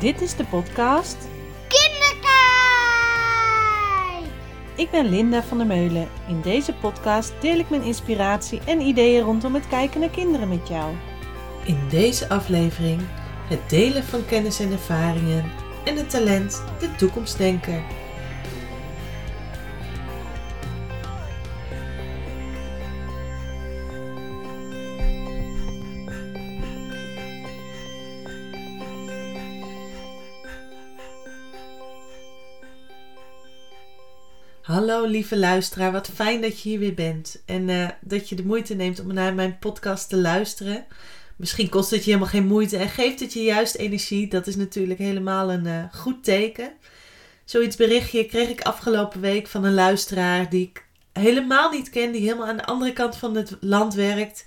Dit is de podcast Kinderkijk! Ik ben Linda van der Meulen. In deze podcast deel ik mijn inspiratie en ideeën rondom het kijken naar kinderen met jou. In deze aflevering het delen van kennis en ervaringen en het talent de toekomstdenker. Hallo lieve luisteraar, wat fijn dat je hier weer bent en eh, dat je de moeite neemt om naar mijn podcast te luisteren. Misschien kost het je helemaal geen moeite en geeft het je juist energie. Dat is natuurlijk helemaal een eh, goed teken. Zoiets berichtje kreeg ik afgelopen week van een luisteraar die ik helemaal niet ken, die helemaal aan de andere kant van het land werkt.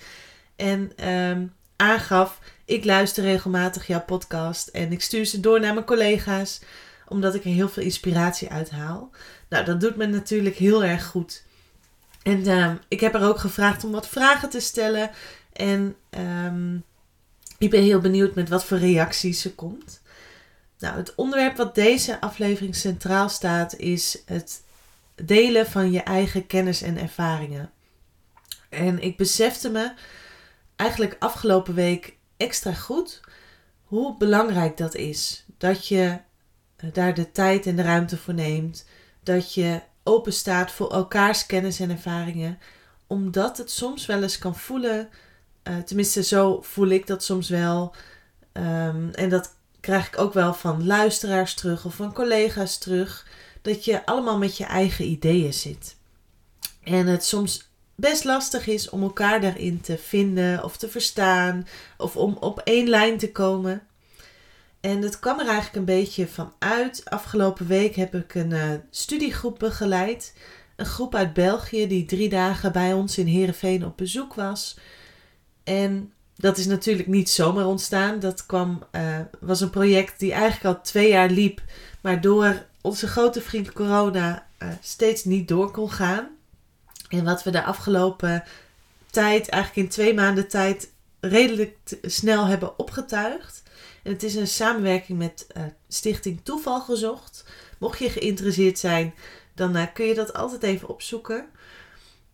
En ehm, aangaf: Ik luister regelmatig jouw podcast en ik stuur ze door naar mijn collega's, omdat ik er heel veel inspiratie uit haal. Nou, dat doet me natuurlijk heel erg goed. En ehm, ik heb er ook gevraagd om wat vragen te stellen. En ehm, ik ben heel benieuwd met wat voor reacties ze komt. Nou, het onderwerp wat deze aflevering centraal staat is het delen van je eigen kennis en ervaringen. En ik besefte me eigenlijk afgelopen week extra goed hoe belangrijk dat is. Dat je daar de tijd en de ruimte voor neemt. Dat je open staat voor elkaars kennis en ervaringen. Omdat het soms wel eens kan voelen uh, tenminste, zo voel ik dat soms wel. Um, en dat krijg ik ook wel van luisteraars terug of van collega's terug. Dat je allemaal met je eigen ideeën zit. En het soms best lastig is om elkaar daarin te vinden of te verstaan. Of om op één lijn te komen. En het kwam er eigenlijk een beetje van uit. Afgelopen week heb ik een uh, studiegroep begeleid. Een groep uit België die drie dagen bij ons in Heerenveen op bezoek was. En dat is natuurlijk niet zomaar ontstaan. Dat kwam, uh, was een project die eigenlijk al twee jaar liep, maar door onze grote vriend corona uh, steeds niet door kon gaan. En wat we de afgelopen tijd, eigenlijk in twee maanden tijd, redelijk snel hebben opgetuigd. Het is een samenwerking met uh, Stichting Toeval gezocht. Mocht je geïnteresseerd zijn, dan kun je dat altijd even opzoeken.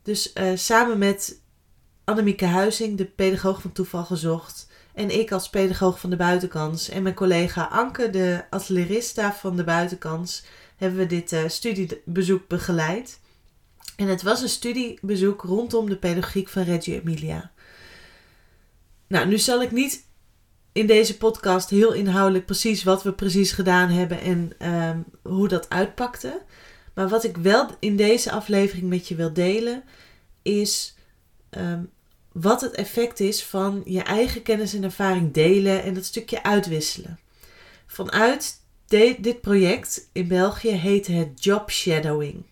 Dus samen met Annemieke Huizing, de pedagoog van Toeval Gezocht. En ik als pedagoog van de buitenkans. En mijn collega Anke, de atelierista van de buitenkans. Hebben we dit studiebezoek begeleid. En het was een studiebezoek rondom de pedagogiek van Reggio Emilia. Nou, nu zal ik niet in deze podcast heel inhoudelijk precies wat we precies gedaan hebben en um, hoe dat uitpakte. Maar wat ik wel in deze aflevering met je wil delen, is um, wat het effect is van je eigen kennis en ervaring delen en dat stukje uitwisselen. Vanuit dit project in België heette het job shadowing.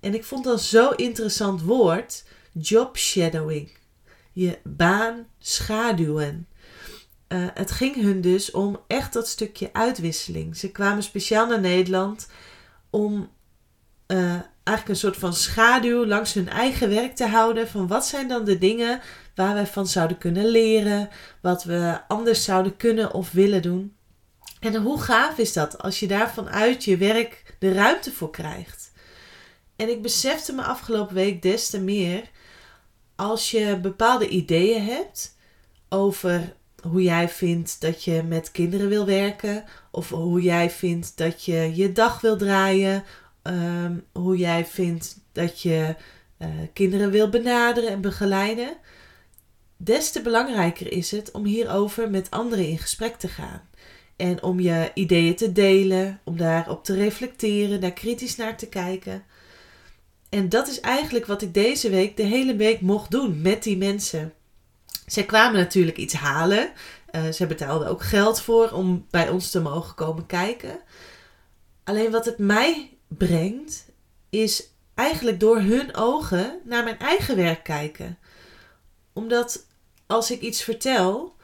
En ik vond dat zo'n interessant woord, job shadowing. Je baan schaduwen. Uh, het ging hun dus om echt dat stukje uitwisseling. Ze kwamen speciaal naar Nederland om uh, eigenlijk een soort van schaduw langs hun eigen werk te houden. Van wat zijn dan de dingen waar we van zouden kunnen leren. Wat we anders zouden kunnen of willen doen. En hoe gaaf is dat als je daar vanuit je werk de ruimte voor krijgt. En ik besefte me afgelopen week des te meer. Als je bepaalde ideeën hebt over hoe jij vindt dat je met kinderen wil werken, of hoe jij vindt dat je je dag wil draaien, um, hoe jij vindt dat je uh, kinderen wil benaderen en begeleiden, des te belangrijker is het om hierover met anderen in gesprek te gaan. En om je ideeën te delen, om daarop te reflecteren, daar kritisch naar te kijken. En dat is eigenlijk wat ik deze week de hele week mocht doen met die mensen. Zij kwamen natuurlijk iets halen. Uh, ze betaalden ook geld voor om bij ons te mogen komen kijken. Alleen wat het mij brengt, is eigenlijk door hun ogen naar mijn eigen werk kijken. Omdat als ik iets vertel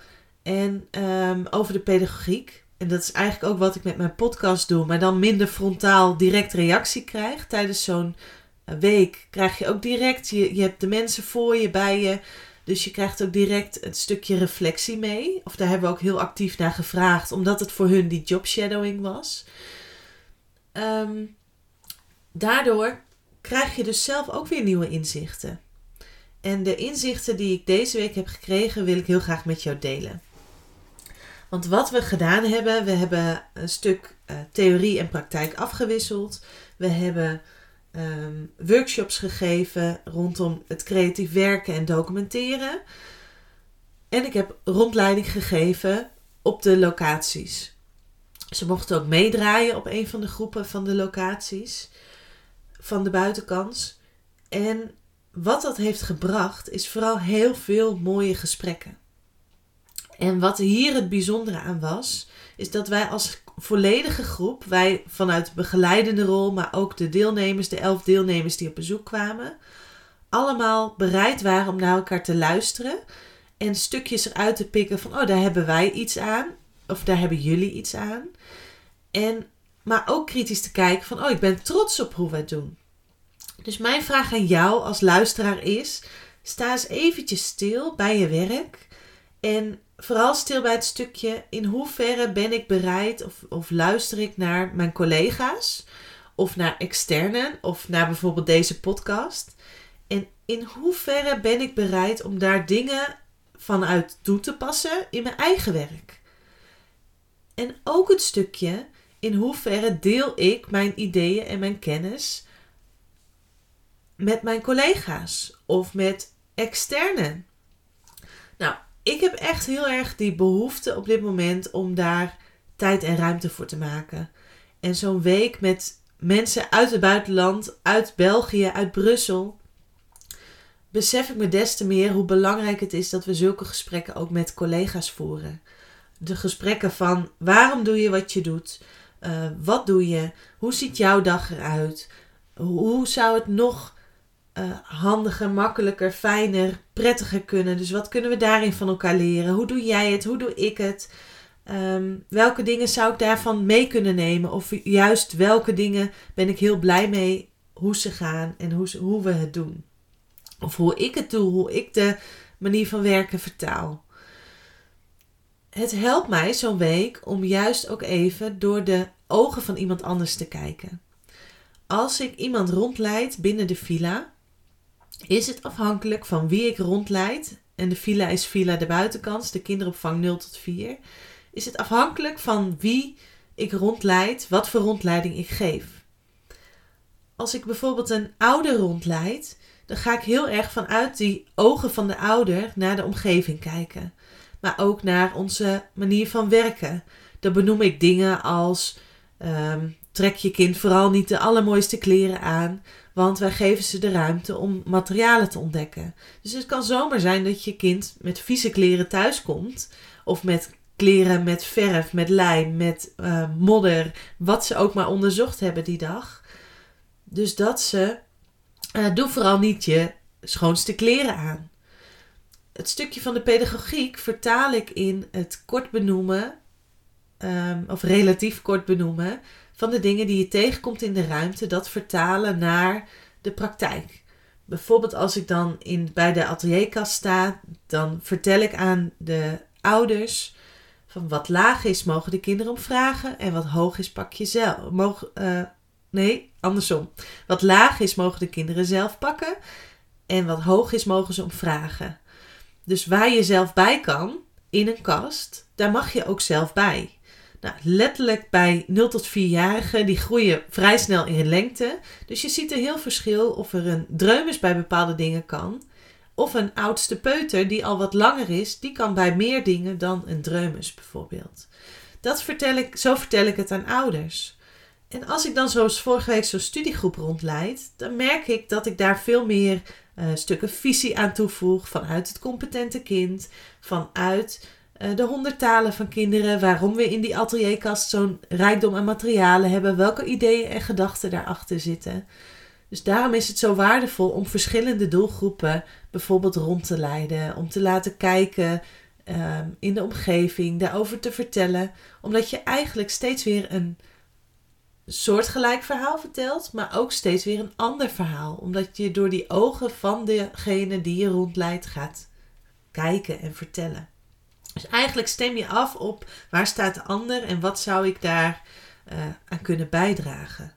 en um, over de pedagogiek, en dat is eigenlijk ook wat ik met mijn podcast doe, maar dan minder frontaal direct reactie krijg tijdens zo'n eh, week, krijg je ook direct, je, je hebt de mensen voor je, bij je, Dus je krijgt ook direct een stukje reflectie mee. Of daar hebben we ook heel actief naar gevraagd, omdat het voor hun die job shadowing was. Ehm, daardoor krijg je dus zelf ook weer nieuwe inzichten. En de inzichten die ik deze week heb gekregen, wil ik heel graag met jou delen. Want wat we gedaan hebben, we hebben een stuk uh, theorie en praktijk afgewisseld. We hebben um, workshops gegeven rondom het creatief werken en documenteren. En ik heb rondleiding gegeven op de locaties. Ze mochten ook meedraaien op een van de groepen van de locaties van de buitenkant. En wat dat heeft gebracht, is vooral heel veel mooie gesprekken. En wat hier het bijzondere aan was, is dat wij als volledige groep, wij vanuit de begeleidende rol, maar ook de deelnemers, de elf deelnemers die op bezoek kwamen, allemaal bereid waren om naar elkaar te luisteren en stukjes eruit te pikken van, oh, daar hebben wij iets aan, of daar hebben jullie iets aan. En, maar ook kritisch te kijken van, oh, ik ben trots op hoe wij het doen. Dus mijn vraag aan jou als luisteraar is: sta eens eventjes stil bij je werk en vooral stil bij het stukje in hoeverre ben ik bereid of, of luister ik naar mijn collega's of naar externen of naar bijvoorbeeld deze podcast. En in hoeverre ben ik bereid om daar dingen vanuit toe te passen in mijn eigen werk? En ook het stukje in hoeverre deel ik mijn ideeën en mijn kennis met mijn collega's of met externen. Nou, ik heb echt heel erg die behoefte op dit moment om daar tijd en ruimte voor te maken. En zo'n week met mensen uit het buitenland, uit België, uit Brussel, besef ik me des te meer hoe belangrijk het is dat we zulke gesprekken ook met collega's voeren. De gesprekken van waarom doe je wat je doet? Uh, wat doe je? Hoe ziet jouw dag eruit? Hoe zou het nog uh, handiger, makkelijker, fijner, prettiger kunnen. Dus wat kunnen we daarin van elkaar leren? Hoe doe jij het? Hoe doe ik het? Um, welke dingen zou ik daarvan mee kunnen nemen? Of juist welke dingen ben ik heel blij mee hoe ze gaan en hoe, hoe we het doen? Of hoe ik het doe, hoe ik de manier van werken vertaal. Het helpt mij zo'n week om juist ook even door de ogen van iemand anders te kijken. Als ik iemand rondleid binnen de villa, is het afhankelijk van wie ik rondleid. En de villa is villa de buitenkant, de kinderopvang 0 tot 4. Is het afhankelijk van wie ik rondleid, wat voor rondleiding ik geef. Als ik bijvoorbeeld een ouder rondleid, dan ga ik heel erg vanuit die ogen van de ouder naar de omgeving kijken. Maar ook naar onze manier van werken. Dan benoem ik dingen als um, trek je kind vooral niet de allermooiste kleren aan. Want wij geven ze de ruimte om materialen te ontdekken. Dus het kan zomaar zijn dat je kind met vieze kleren thuiskomt. Of met kleren met verf, met lijm, met uh, modder. Wat ze ook maar onderzocht hebben die dag. Dus dat ze. Uh, doe vooral niet je schoonste kleren aan. Het stukje van de pedagogiek vertaal ik in het kort benoemen. Um, of relatief kort benoemen van de dingen die je tegenkomt in de ruimte, dat vertalen naar de praktijk. Bijvoorbeeld als ik dan in, bij de atelierkast sta, dan vertel ik aan de ouders van wat laag is, mogen de kinderen om vragen en wat hoog is, pak je zelf. Uh, nee, andersom. Wat laag is, mogen de kinderen zelf pakken en wat hoog is, mogen ze om vragen. Dus waar je zelf bij kan, in een kast, daar mag je ook zelf bij. Nou, letterlijk bij 0 tot 4-jarigen, die groeien vrij snel in lengte. Dus je ziet een heel verschil of er een dreumes bij bepaalde dingen kan. Of een oudste peuter die al wat langer is, die kan bij meer dingen dan een dreumes bijvoorbeeld. Dat vertel ik, zo vertel ik het aan ouders. En als ik dan zoals vorige week zo'n studiegroep rondleid, dan merk ik dat ik daar veel meer uh, stukken visie aan toevoeg vanuit het competente kind, vanuit eh, de honderd talen van kinderen, waarom we in die atelierkast zo'n rijkdom aan materialen hebben, welke ideeën en gedachten daarachter zitten. Dus daarom is het zo waardevol om verschillende doelgroepen bijvoorbeeld rond te leiden, om te laten kijken ehm, in de omgeving, daarover te vertellen, omdat je eigenlijk steeds weer een soortgelijk verhaal vertelt, maar ook steeds weer een ander verhaal, omdat je door die ogen van degene die je rondleidt gaat kijken en vertellen. Dus eigenlijk stem je af op waar staat de ander en wat zou ik daar uh, aan kunnen bijdragen.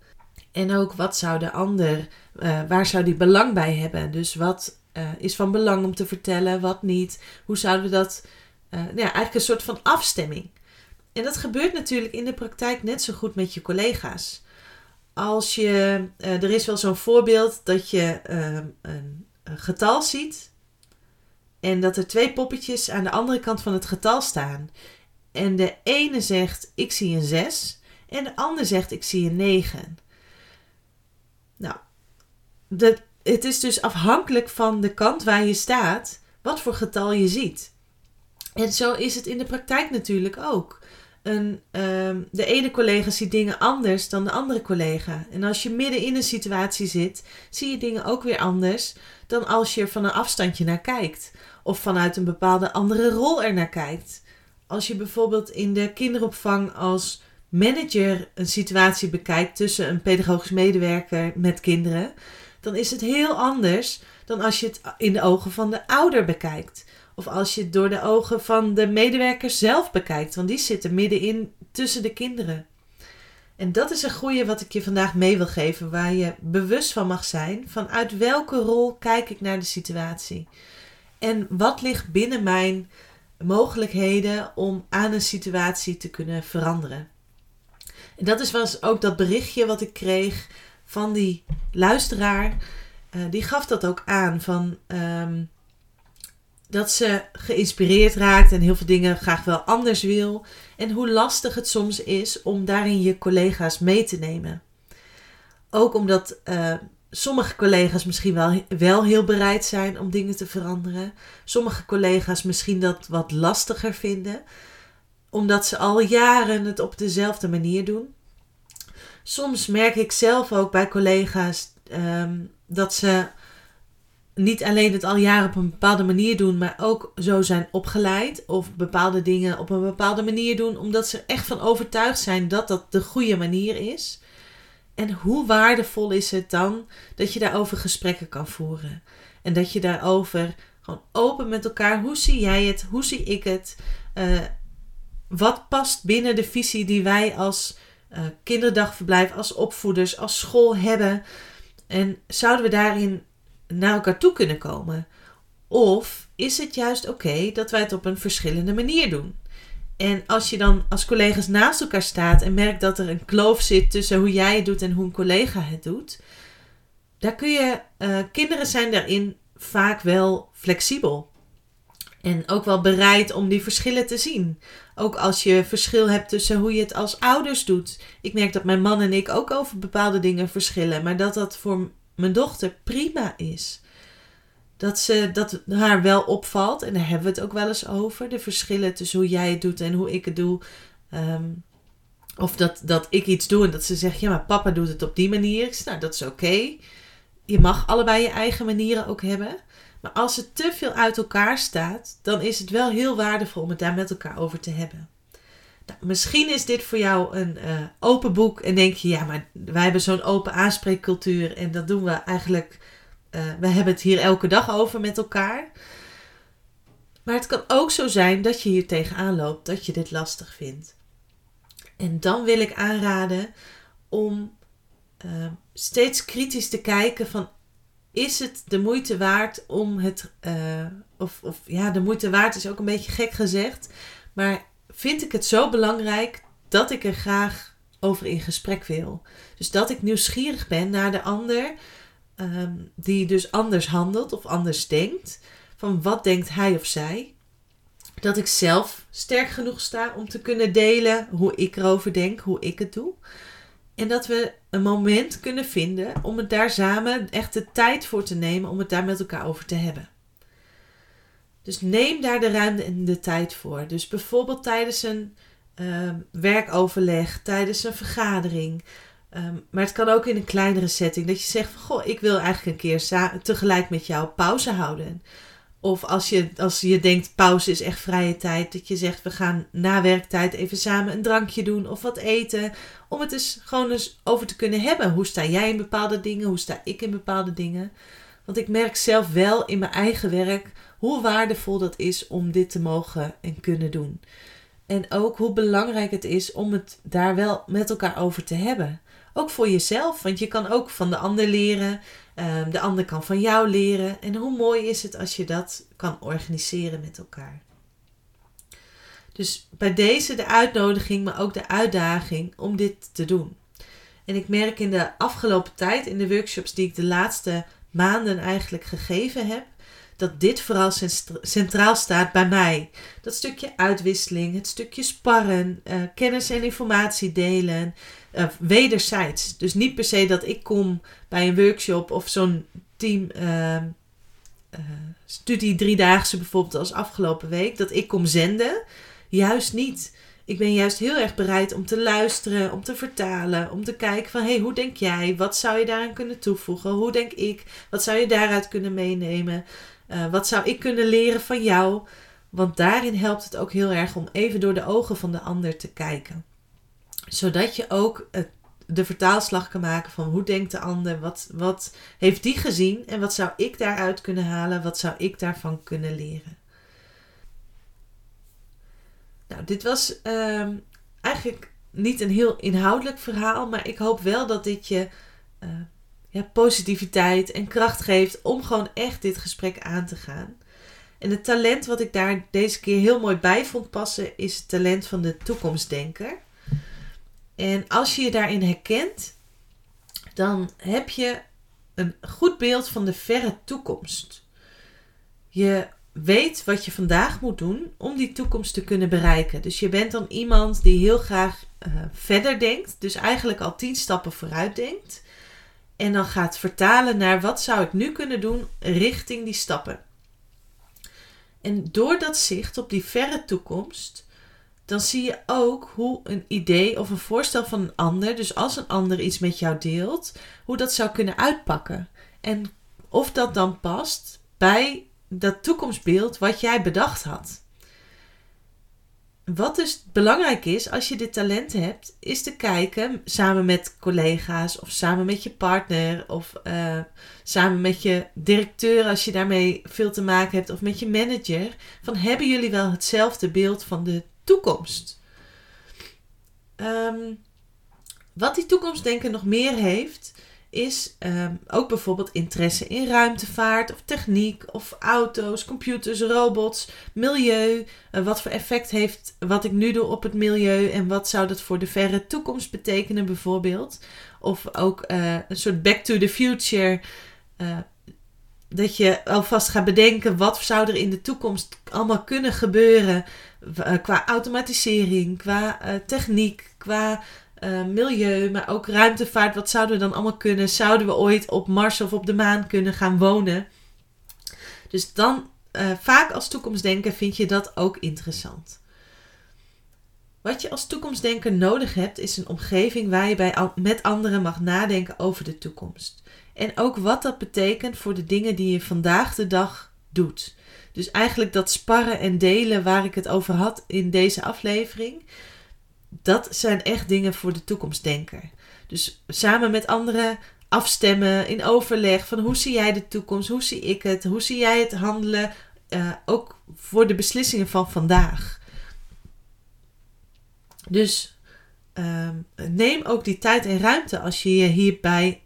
En ook wat zou de ander, uh, waar zou die belang bij hebben? Dus wat uh, is van belang om te vertellen, wat niet? Hoe zouden we dat, nou ja, eigenlijk een soort van afstemming. En dat gebeurt natuurlijk in de praktijk net zo goed met je collega's. Als je, er is wel zo'n voorbeeld dat je een getal ziet en dat er twee poppetjes aan de andere kant van het getal staan. En de ene zegt ik zie een 6 en de ander zegt ik zie een 9. Nou, het is dus afhankelijk van de kant waar je staat wat voor getal je ziet. En zo is het in de praktijk natuurlijk ook. Um, de ene collega ziet dingen anders dan de andere collega. En als je midden in een situatie zit, zie je dingen ook weer anders dan als je er van een afstandje naar kijkt. Of vanuit een bepaalde andere rol er naar kijkt. Als je bijvoorbeeld in de kinderopvang als manager een situatie bekijkt tussen een pedagogisch medewerker met kinderen, dan is het heel anders dan als je het in de ogen van de ouder bekijkt. Of als je het door de ogen van de medewerker zelf bekijkt, want die zitten middenin tussen de kinderen. En dat is een goede wat ik je vandaag mee wil geven, waar je bewust van mag zijn. Vanuit welke rol kijk ik naar de situatie? En wat ligt binnen mijn mogelijkheden om aan een situatie te kunnen veranderen? En dat is was ook dat berichtje wat ik kreeg van die luisteraar. Uh, die gaf dat ook aan van um, dat ze geïnspireerd raakt en heel veel dingen graag wel anders wil. En hoe lastig het soms is om daarin je collega's mee te nemen. Ook omdat uh, sommige collega's misschien wel, wel heel bereid zijn om dingen te veranderen. Sommige collega's misschien dat wat lastiger vinden, omdat ze al jaren het op dezelfde manier doen. Soms merk ik zelf ook bij collega's um, dat ze niet alleen het al jaren op een bepaalde manier doen, maar ook zo zijn opgeleid. Of bepaalde dingen op een bepaalde manier doen, omdat ze echt van overtuigd zijn dat dat de goede manier is. En hoe waardevol is het dan dat je daarover gesprekken kan voeren? En dat je daarover gewoon open met elkaar, hoe zie jij het? Hoe zie ik het? Uh, wat past binnen de visie die wij als uh, kinderdagverblijf, als opvoeders, als school hebben? En zouden we daarin naar elkaar toe kunnen komen? Of is het juist oké dat wij het op een verschillende manier doen? En als je dan als collega's naast elkaar staat en merkt dat er een kloof zit tussen hoe jij het doet en hoe een collega het doet, daar kun je, uh, kinderen zijn daarin vaak wel flexibel. En ook wel bereid om die verschillen te zien. Ook als je verschil hebt tussen hoe je het als ouders doet. Ik merk dat mijn man en ik ook over bepaalde dingen verschillen, maar dat dat voor mijn dochter prima is dat, ze, dat haar wel opvalt, en daar hebben we het ook wel eens over, de verschillen tussen hoe jij het doet en hoe ik het doe. Ehm, of dat, dat ik iets doe en dat ze zegt, ja, maar papa doet het op die manier. Ik zeg, nou, dat is oké. Je mag allebei je eigen manieren ook hebben. Maar als het te veel uit elkaar staat, dan is het wel heel waardevol om het daar met elkaar over te hebben. Misschien is dit voor jou een uh, open boek en denk je, ja, maar wij hebben zo'n open aanspreekcultuur en dat doen we eigenlijk uh, we hebben het hier elke dag over met elkaar. Maar het kan ook zo zijn dat je hier tegenaan loopt, dat je dit lastig vindt. En dan wil ik aanraden om uh, steeds kritisch te kijken van is het de moeite waard om het, of, of ja, de moeite waard is ook een beetje gek gezegd, maar vind ik het zo belangrijk dat ik er graag over in gesprek wil. Dus dat ik nieuwsgierig ben naar de ander, Ehm, die dus anders handelt of anders denkt. Van wat denkt hij of zij? Dat ik zelf sterk genoeg sta om te kunnen delen hoe ik erover denk, hoe ik het doe. En dat we een moment kunnen vinden om het daar samen echt de tijd voor te nemen om het daar met elkaar over te hebben. Dus neem daar de ruimte en de tijd voor. Dus bijvoorbeeld tijdens een uh, werkoverleg, tijdens een vergadering, Ehm, maar het kan ook in een kleinere setting. Dat je zegt van, goh, ik wil eigenlijk een keer tegelijk met jou pauze houden. Of als je, als je denkt, pauze is echt vrije tijd. Dat je zegt, we gaan na werktijd even samen een drankje doen of wat eten. Om het dus gewoon eens over te kunnen hebben. Hoe sta jij in bepaalde dingen? Hoe sta ik in bepaalde dingen? Want ik merk zelf wel in mijn eigen werk hoe waardevol dat is om dit te mogen en kunnen doen. En ook hoe belangrijk het is om het daar wel met elkaar over te hebben. Ook voor jezelf, want je kan ook van de ander leren. Ehm, de ander kan van jou leren. En hoe mooi is het als je dat kan organiseren met elkaar. Dus bij deze de uitnodiging, maar ook de uitdaging om dit te doen. En ik merk in de afgelopen tijd, in de workshops die ik de laatste maanden eigenlijk gegeven heb, dat dit vooral centraal staat bij mij. Dat stukje uitwisseling, het stukje sparren, uh, kennis en informatie delen, uh, wederzijds. Dus niet per se dat ik kom bij een workshop of zo'n team uh, studie driedaagse bijvoorbeeld als afgelopen week, dat ik kom zenden. Juist niet. Ik ben juist heel erg bereid om te luisteren, om te vertalen, om te kijken van hey, hoe denk jij? Wat zou je daaraan kunnen toevoegen? Hoe denk ik? Wat zou je daaruit kunnen meenemen? Uh, wat zou ik kunnen leren van jou? Want daarin helpt het ook heel erg om even door de ogen van de ander te kijken. Zodat je ook het, de vertaalslag kan maken van hoe denkt de ander? Wat, wat heeft die gezien? En wat zou ik daaruit kunnen halen? Wat zou ik daarvan kunnen leren? Nou, dit was uh, eigenlijk niet een heel inhoudelijk verhaal, maar ik hoop wel dat dit je uh, positiviteit en kracht geeft om gewoon echt dit gesprek aan te gaan. En het talent wat ik daar deze keer heel mooi bij vond passen, is het talent van de toekomstdenker. En als je je daarin herkent, dan heb je een goed beeld van de verre toekomst. Je weet wat je vandaag moet doen om die toekomst te kunnen bereiken. Dus je bent dan iemand die heel graag uh, verder denkt, dus eigenlijk al tien stappen vooruit denkt. En dan gaat vertalen naar wat zou ik nu kunnen doen richting die stappen. En door dat zicht op die verre toekomst, dan zie je ook hoe een idee of een voorstel van een ander, dus als een ander iets met jou deelt, hoe dat zou kunnen uitpakken. En of dat dan past bij dat toekomstbeeld wat jij bedacht had. Wat dus belangrijk is als je dit talent hebt, is te kijken samen met collega's of samen met je partner of uh, samen met je directeur als je daarmee veel te maken hebt of met je manager. Van hebben jullie wel hetzelfde beeld van de toekomst? Um, wat die toekomstdenken nog meer heeft, is ehm, ook bijvoorbeeld interesse in ruimtevaart of techniek of auto's, computers, robots, milieu. Uh, wat voor effect heeft wat ik nu doe op het milieu en wat zou dat voor de verre toekomst betekenen bijvoorbeeld. Of ook uh, een soort back to the future. Uh, dat je alvast gaat bedenken wat zou er in de toekomst allemaal kunnen gebeuren qua automatisering, qua techniek, qua uh, milieu, maar ook ruimtevaart. Wat zouden we dan allemaal kunnen? Zouden we ooit op Mars of op de maan kunnen gaan wonen? Dus dan, uh, vaak als toekomstdenker vind je dat ook interessant. Wat je als toekomstdenker nodig hebt, is een omgeving waar je bij, met anderen mag nadenken over de toekomst. En ook wat dat betekent voor de dingen die je vandaag de dag doet. Dus eigenlijk dat sparren en delen waar ik het over had in deze aflevering dat zijn echt dingen voor de toekomstdenker. Dus samen met anderen afstemmen in overleg van hoe zie jij de toekomst, hoe zie ik het, hoe zie jij het handelen, uh, ook voor de beslissingen van vandaag. Dus uh, neem ook die tijd en ruimte als je je hierbij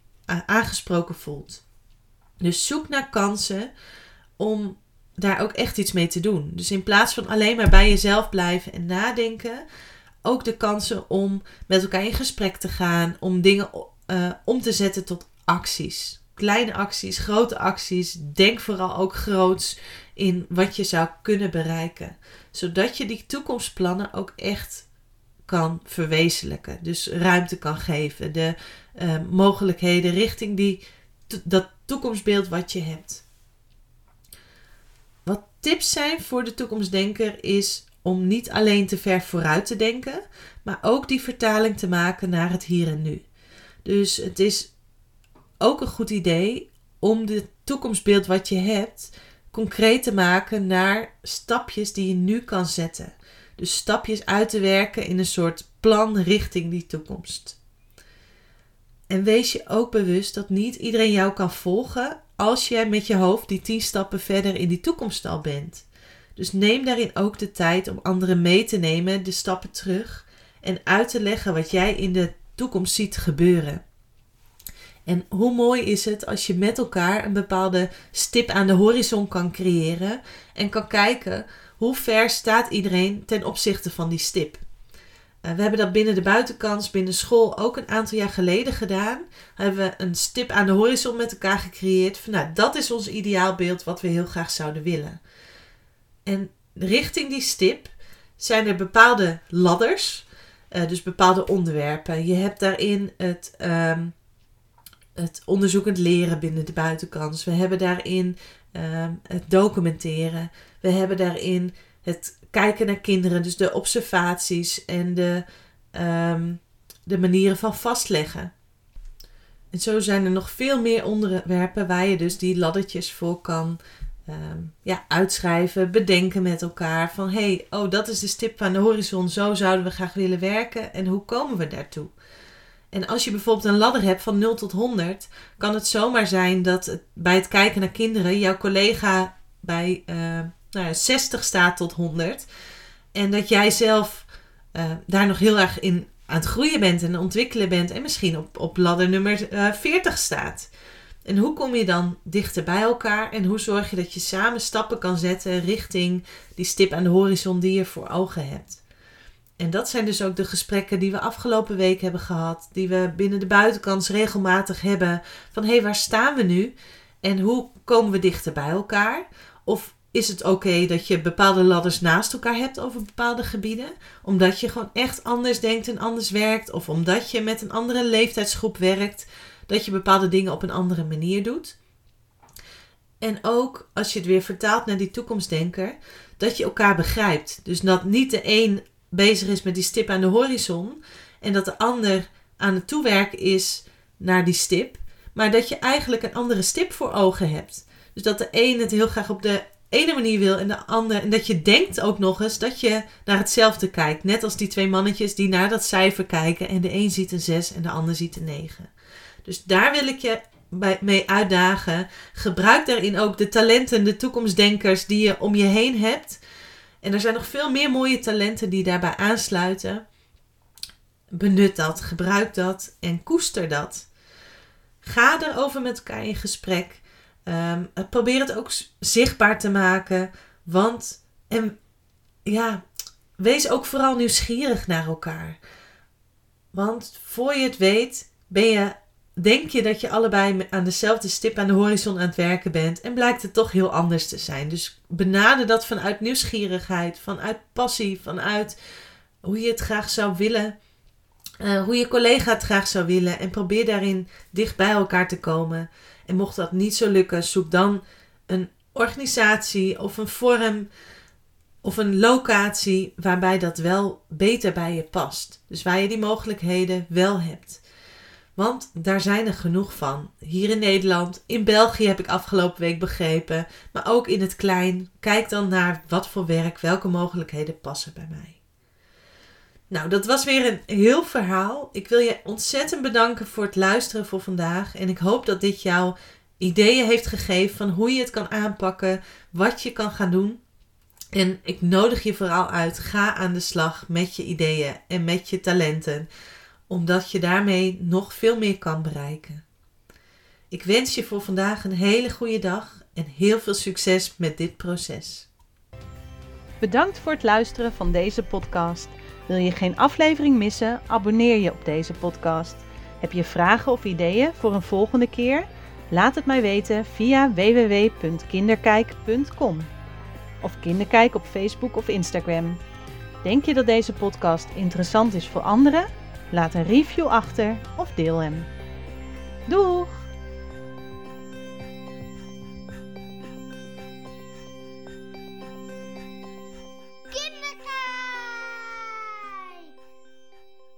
aangesproken voelt. Dus zoek naar kansen om daar ook echt iets mee te doen. Dus in plaats van alleen maar bij jezelf blijven en nadenken, ook de kansen om met elkaar in gesprek te gaan, om dingen uh, om te zetten tot acties. Kleine acties, grote acties. Denk vooral ook groots in wat je zou kunnen bereiken. Zodat je die toekomstplannen ook echt kan verwezenlijken. Dus ruimte kan geven. De uh, mogelijkheden richting die, dat toekomstbeeld wat je hebt. Wat tips zijn voor de toekomstdenker is om niet alleen te ver vooruit te denken, maar ook die vertaling te maken naar het hier en nu. Dus het is ook een goed idee om het toekomstbeeld wat je hebt concreet te maken naar stapjes die je nu kan zetten. Dus stapjes uit te werken in een soort plan richting die toekomst. En wees je ook bewust dat niet iedereen jou kan volgen als jij met je hoofd die 10 stappen verder in die toekomst al bent. Dus neem daarin ook de tijd om anderen mee te nemen, de stappen terug en uit te leggen wat jij in de toekomst ziet gebeuren. En hoe mooi is het als je met elkaar een bepaalde stip aan de horizon kan creëren en kan kijken hoe ver staat iedereen ten opzichte van die stip. Uh, we hebben dat binnen de buitenkans, binnen school ook een aantal jaar geleden gedaan. Hebben we een stip aan de horizon met elkaar gecreëerd. Van, nou, dat is ons ideaalbeeld wat we heel graag zouden willen. En richting die stip zijn er bepaalde ladders, uh, dus bepaalde onderwerpen. Je hebt daarin het, um, het onderzoekend leren binnen de buitenkans. We hebben daarin um, het documenteren. We hebben daarin het kijken naar kinderen, dus de observaties en de, um, de manieren van vastleggen. En zo zijn er nog veel meer onderwerpen waar je dus die laddertjes voor kan um, ja, uitschrijven, bedenken met elkaar. Van hey, oh, dat is de stip aan de horizon, zo zouden we graag willen werken en hoe komen we daartoe? En als je bijvoorbeeld een ladder hebt van 0 tot 100, kan het zomaar zijn dat bij het kijken naar kinderen jouw collega bij uh, nou ja, 60 staat tot 100. En dat jij zelf uh, daar nog heel erg in aan het groeien bent en ontwikkelen bent en misschien op, op ladder nummer uh, eh, 40 staat. En hoe kom je dan dichter bij elkaar en hoe zorg je dat je samen stappen kan zetten richting die stip aan de horizon die je voor ogen hebt? En dat zijn dus ook de gesprekken die we afgelopen week hebben gehad, die we binnen de buitenkans regelmatig hebben. Van hé, hey, waar staan we nu? En hoe komen we dichter bij elkaar? Of is het oké dat je bepaalde ladders naast elkaar hebt over bepaalde gebieden? Omdat je gewoon echt anders denkt en anders werkt, of omdat je met een andere leeftijdsgroep werkt dat je bepaalde dingen op een andere manier doet. En ook als je het weer vertaalt naar die toekomstdenker, dat je elkaar begrijpt. Dus dat niet de een bezig is met die stip aan de horizon en dat de ander aan het toewerken is naar die stip, maar dat je eigenlijk een andere stip voor ogen hebt. Dus dat de een het heel graag op de ene manier wil en de ander. En dat je denkt ook nog eens dat je naar hetzelfde kijkt. Net als die twee mannetjes die naar dat cijfer kijken. En de een ziet een 6 en de ander ziet een 9. Dus daar wil ik je mee uitdagen. Gebruik daarin ook de talenten, de toekomstdenkers die je om je heen hebt. En er zijn nog veel meer mooie talenten die daarbij aansluiten. Benut dat, gebruik dat en koester dat. Ga erover met elkaar in gesprek. Um, probeer het ook zichtbaar te maken. Want en, ja, wees ook vooral nieuwsgierig naar elkaar. Want voor je het weet, ben je denk je dat je allebei aan dezelfde stip aan de horizon aan het werken bent en blijkt het toch heel anders te zijn. Dus benader dat vanuit nieuwsgierigheid, vanuit passie, vanuit hoe je het graag zou willen, uh, hoe je collega het graag zou willen en probeer daarin dicht bij elkaar te komen. En mocht dat niet zo lukken, zoek dan een organisatie of een vorm of een locatie waarbij dat wel beter bij je past. Dus waar je die mogelijkheden wel hebt. Want daar zijn er genoeg van. Hier in Nederland, in België heb ik afgelopen week begrepen, maar ook in het klein. Kijk dan naar wat voor werk, welke mogelijkheden passen bij mij. Nou, dat was weer een heel verhaal. Ik wil je ontzettend bedanken voor het luisteren voor vandaag. En ik hoop dat dit jou ideeën heeft gegeven van hoe je het kan aanpakken, wat je kan gaan doen. En ik nodig je vooral uit, ga aan de slag met je ideeën en met je talenten omdat je daarmee nog veel meer kan bereiken. Ik wens je voor vandaag een hele goede dag en heel veel succes met dit proces. Bedankt voor het luisteren van deze podcast. Wil je geen aflevering missen? Abonneer je op deze podcast. Heb je vragen of ideeën voor een volgende keer? Laat het mij weten via www.kinderkijk.com of Kinderkijk op Facebook of Instagram. Denk je dat deze podcast interessant is voor anderen? Laat een review achter of deel hem. Doeg!